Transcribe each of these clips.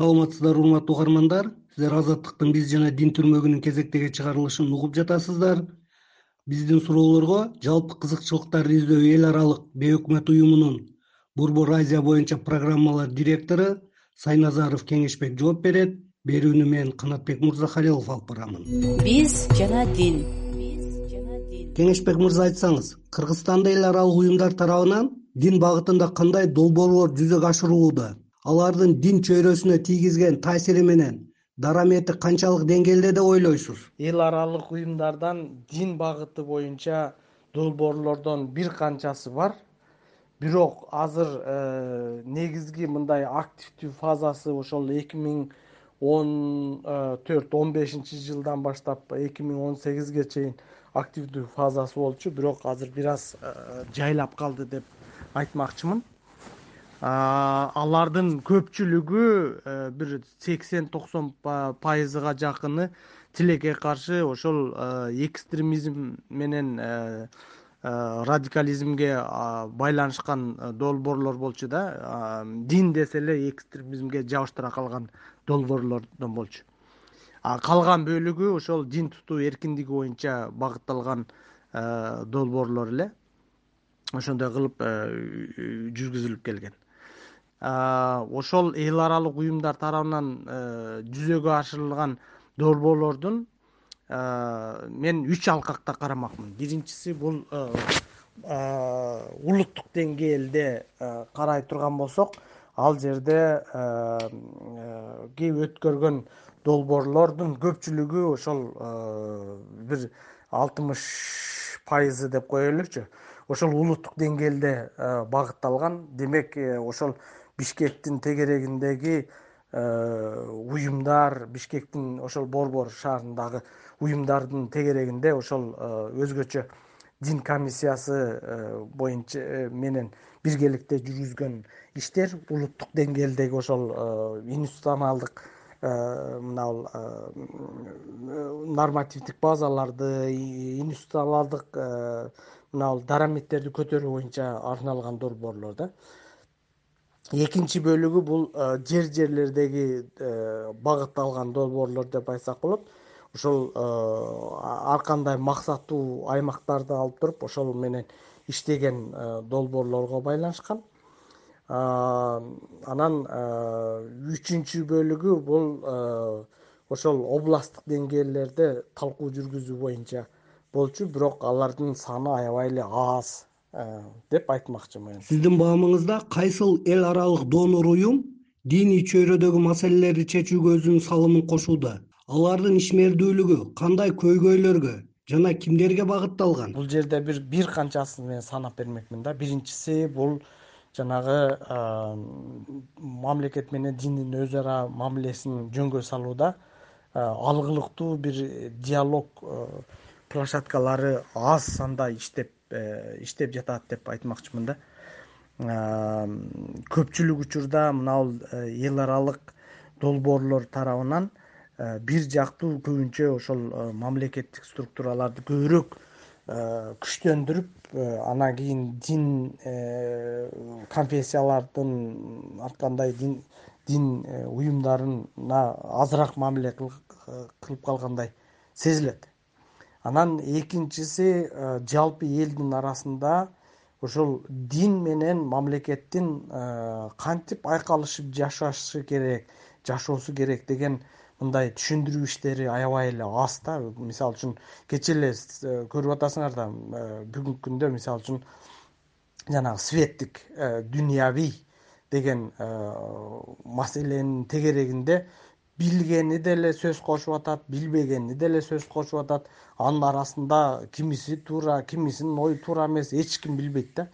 саламатсыздарбы урматтуу угармандар. Сиздер азаттыктын биз жана дин түрмөгүнүн кезектеги чыгарылышын угуп жатасыздар. Биздин суроолорго жалпы кызыкчылыктарды издөө эл аралык бейөкмөт уюмунун борбор азия боюнча программалар директору сайназаров кеңешбек жооп берет. Берүүнү мен канатбек мырзахалилов алып барамын. Биз жана дин. Кеңешбек мырза айтсаңыз кыргызстанда эл аралык уюмдар тарабынан дин багытында кандай долбоорлор жүзөгө ашырылууда алардын дин чөйрөсүнө тийгизген таасири менен дарамети канчалык деңгээлде деп ойлойсуз. Эл аралык уюмдардан дин багыты боюнча долбоорлордон бир канчасы бар. Бирок азыр э, негизги мындай активдүү фазасы ошол эки миң он төрт он бешинчи жылдан баштап эки миң он сегизге чейин активдүү фазасы болчу. Бирок азыр бир аз э, жайлап калды деп айтмакчымын алардын көпчүлүгү э, бир сексен токсон пайызга жакыны тилекке каршы ошол э, экстремизм менен э, радикализмге байланышкан долбоорлор болчу да. Дин десе эле экстремизмге жабыштыра калган долбоорлордон болчу. А калган бөлүгү ошол дин тутуу эркиндиги боюнча багытталган долбоорлор эле ошондой кылып жүргүзүлүп келген ошол эл аралык уюмдар тарабынан э, жүзөгө ашырылган долбоорлордун э, мен үч алкакта карамакмын. Биринчиси бул э, улуттук деңгээлде карай турган болсок ал жерде өткөргөн долбоорлордун көпчүлүгү ошол бир алтымыш пайызы деп коелучу ошол улуттук деңгээлде багытталган. Демек ошол бишкектин тегерегиндеги э, уюмдар бишкектин ошол борбор шаарындагы уюмдардын тегерегинде ошол э, өзгөчө дин комиссиясы э, боюнча менен биргеликте жүргүзгөн иштер улуттук деңгээлдеги ошол институционалдык мынабул нормативдик базаларды институционалдык мынабул дараметтерди көтөрүү боюнча арналган долбоорлор да экинчи бөлүгү бул э, жер жерлердеги э, багытталган долбоорлор деп айтсак болот. Ошол э, ар кандай максаттуу аймактарды алып туруп ошол менен иштеген долбоорлорго байланышкан. Анан үчүнчү бөлүгү бул ошол областтык деңгээлдерде талкуу жүргүзүү боюнча болчу бирок алардын саны аябай эле аз деп айтмакчымын сиздин баамыңызда кайсыл эл аралык донор уюм диний чөйрөдөгү маселелерди чечүүгө өзүнүн салымын кошууда? Алардын ишмердүүлүгү кандай көйгөйлөргө жана кимдерге багытталган? Бул жерде бир бир канчасын мен санап бермекмин да. Биринчиси бул жанагы мамлекет менен диндин өз ара мамилесин жөнгө салууда. Алгылыктуу бир диалог площадкалары аз санда иштеп Э, иштеп жатат деп айтмакчымын да. Көпчүлүк учурда мынабул э, эл аралык долбоорлор тарабынан э, бир жактуу көбүнчө ошол мамлекеттик структураларды көбүрөөк күчтөндүрүп анан кийин дин конфессиялардын ар кандай дин уюмдарына азыраак мамиле кылып калгандай сезилет анан экинчиси э, жалпы элдин арасында ошол дин менен мамлекеттин э, кантип айкалышып жашашы керек жашоосу керек деген мындай түшүндүрүү иштери аябай эле аз да. Мисалы үчүн кечээ эле э, көрүп атасыңар да бүгүнкү күндө мисалы үчүн жанагы светтик дүнияви деген маселенин тегерегинде билгени деле сөз кошуп атат билбегени деле сөз кошуп атат. Анын арасында кимиси туура кимисинин ою туура эмес эч ким билбейт да.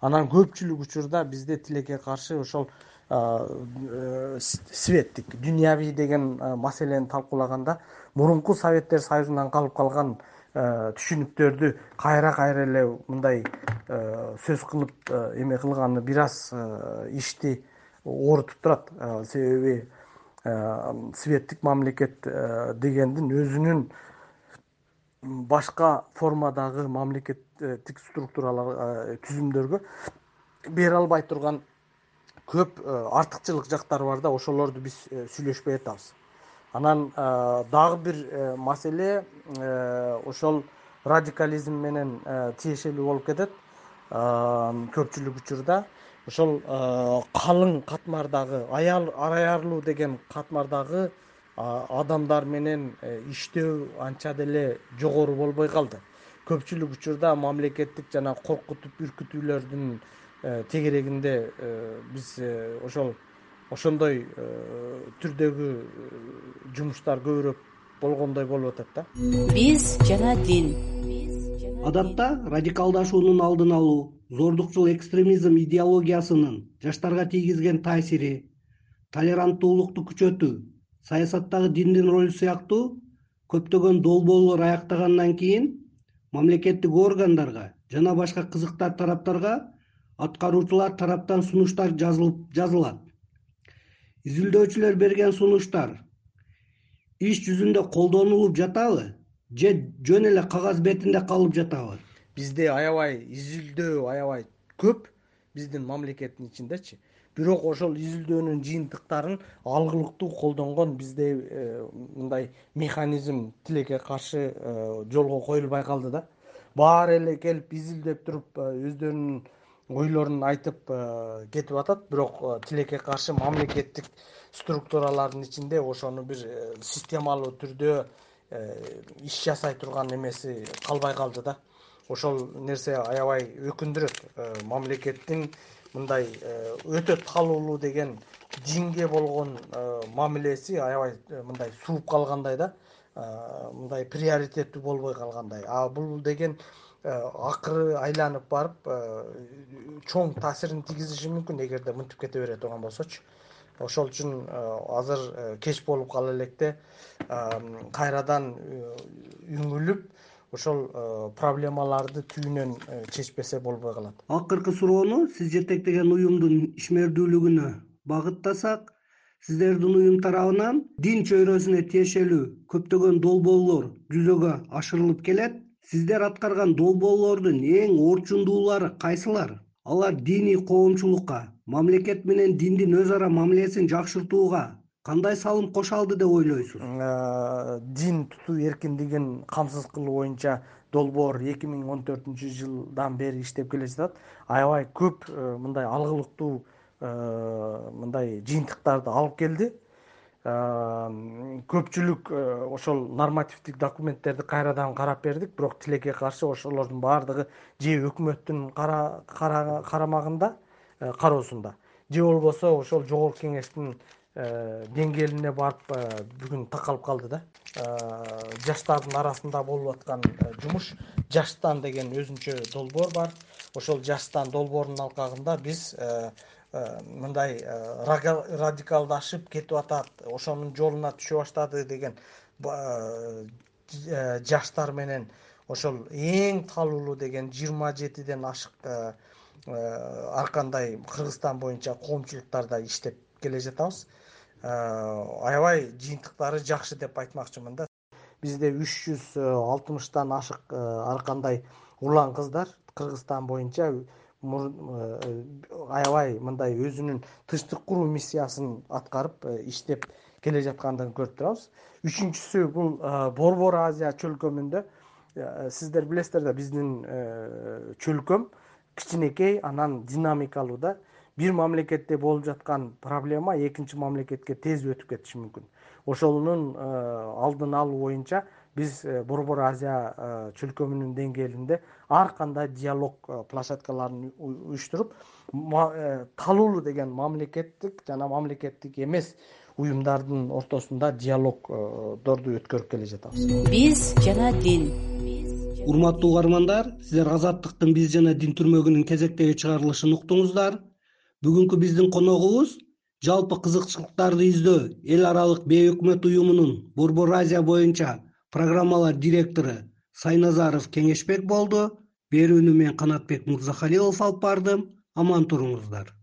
Анан көпчүлүк учурда бизде тилекке каршы ошол э, светтик дүнияви деген маселени талкуулаганда мурунку советтер союзунан калып калган э, түшүнүктөрдү кайра кайра эле мындай э, сөз кылып эме кылганы бир аз ишти оорутуп турат. Себеби Э, светтик мамлекет э, дегендин өзүнүн башка формадагы мамлекеттик структуралар э, түзүмдөргө бере албай турган көп артыкчылык жактары бар да ошолорду биз сүйлөшпөй атабыз. Анан дагы бир маселе ошол радикализм менен тиешелүү болуп кетет. Көпчүлүк учурда ошол калың катмардагы аярлуу деген катмардагы адамдар менен иштөө анча деле жогору болбой калды. Көпчүлүк учурда мамлекеттик жана коркутуп үркүтүүлөрдүн тегерегинде биз ошол ошондой түрдөгү жумуштар көбүрөөк болгондой болуп атат да. Биз жана дин адатта радикалдашуунун алдын алуу зордукчул экстремизм идеологиясынын жаштарга тийгизген таасири толеранттуулукту күчөтүү саясаттагы диндин ролу сыяктуу көптөгөн долбоорлор аяктагандан кийин мамлекеттик органдарга жана башка кызыктар тараптарга аткаруучулар тараптан сунуштар жазылат. Изилдөөчүлөр берген сунуштар иш жүзүндө колдонулуп жатабы же жөн эле кагаз бетинде калып жатабы бизде аябай изилдөө аябай көп. Биздин мамлекеттин ичиндечи. Бирок ошол изилдөөнүн жыйынтыктарын алгылыктуу колдонгон бизде э, мындай механизм тилекке каршы э, жолго коюлбай калды да. Баары эле келип изилдеп туруп э, өздөрүнүн ойлорун айтып кетип атат. Бирок тилекке каршы мамлекеттик структуралардын ичинде ошону бир системалуу түрдө иш жасай турган эмеси калбай калды да. Ошол нерсе аябай өкүндүрөт э, мамлекеттин мындай э, өтө талуулуу деген динге болгон э, мамилеси аябай мындай сууп калгандай да. Мындай приоритеттүү болбой калгандай. А бул деген акыры айланып барып чоң таасирин тийгизиши мүмкүн эгерде мынтип кете бере турган болсочу ошол үчүн азыр кеч болуп кала электе кайрадан үңүлүп ошол э, проблемаларды түбүнөн э, чечпесе болбой калат. Акыркы суроону сиз жетектеген уюмдун ишмердүүлүгүнө багыттасак сиздердин уюм тарабынан дин чөйрөсүнө тиешелүү көптөгөн долбоорлор жүзөгө ашырылып келет. Сиздер аткарган долбоорлордун эң орчундуулары кайсылар? Алар диний коомчулукка мамлекет менен диндин өз ара мамилесин жакшыртууга кандай салым кошо алды деп ойлойсуз? Э, дин тутуу эркиндигин камсыз кылуу боюнча долбоор эки миң он төртүнчү жылдан бери иштеп келе жатат аябай көп э, мындай алгылыктуу э, мындай жыйынтыктарды алып келди. Көпчүлүк ошол нормативдик документтерди кайрадан карап бердик. Бирок тилекке каршы ошолордун баардыгы же өкмөттүн карамагында кароосунда. Же болбосо ошол жогорку кеңештин Э, деңгээлине барып э, бүгүн такалып калды да. Э, жаштардын арасында болуп аткан жумуш жаштан деген өзүнчө долбоор бар. Ошол жаштан долбоорунун алкагында биз мындай радикалдашып кетип атат ошонун жолуна түшө баштады деген жаштар менен ошол эң талуулуу деген жыйырма жетиден ашык ар кандай кыргызстан боюнча коомчулуктарда иштеп келе жатабыз. Э, аябай жыйынтыктары жакшы деп айтмакчымын да. Бизде үч жүз алтымыштан ашык э, ар кандай улан кыздар кыргызстан боюнча э, аябай мындай өзүнүн тынчтык куруу миссиясын аткарып иштеп келе жаткандыгын көрүп турабыз. Үчүнчүсү бул борбор азия чөлкөмүндө сиздер билесиздер да биздин чөлкөм кичинекей анан динамикалуу да бир мамлекетте болуп жаткан проблема экинчи мамлекетке тез өтүп кетиши мүмкүн. Ошонун э, алдын алуу боюнча биз э, борбор азия э, чөлкөмүнүн деңгээлинде ар кандай диалог площадкаларын уюштуруп талуулуу деген мамлекеттик жана мамлекеттик эмес уюмдардын ортосунда диалогдорду өткөрүп келе жатабыз. Биз жана дин урматтуу угармандар сиздер азаттыктын биз жана дин түрмөгүнүн кезектеги чыгарылышын уктуңуздар. Бүгүнкү биздин коногубуз жалпы кызыкчылыктарды издөө эл аралык бейөкмөт уюмунун борбор азия боюнча программалар директору сайназаров кеңешбек болду. Берүүнү мен канатбек мырзахалилов алып бардым. Аман туруңуздар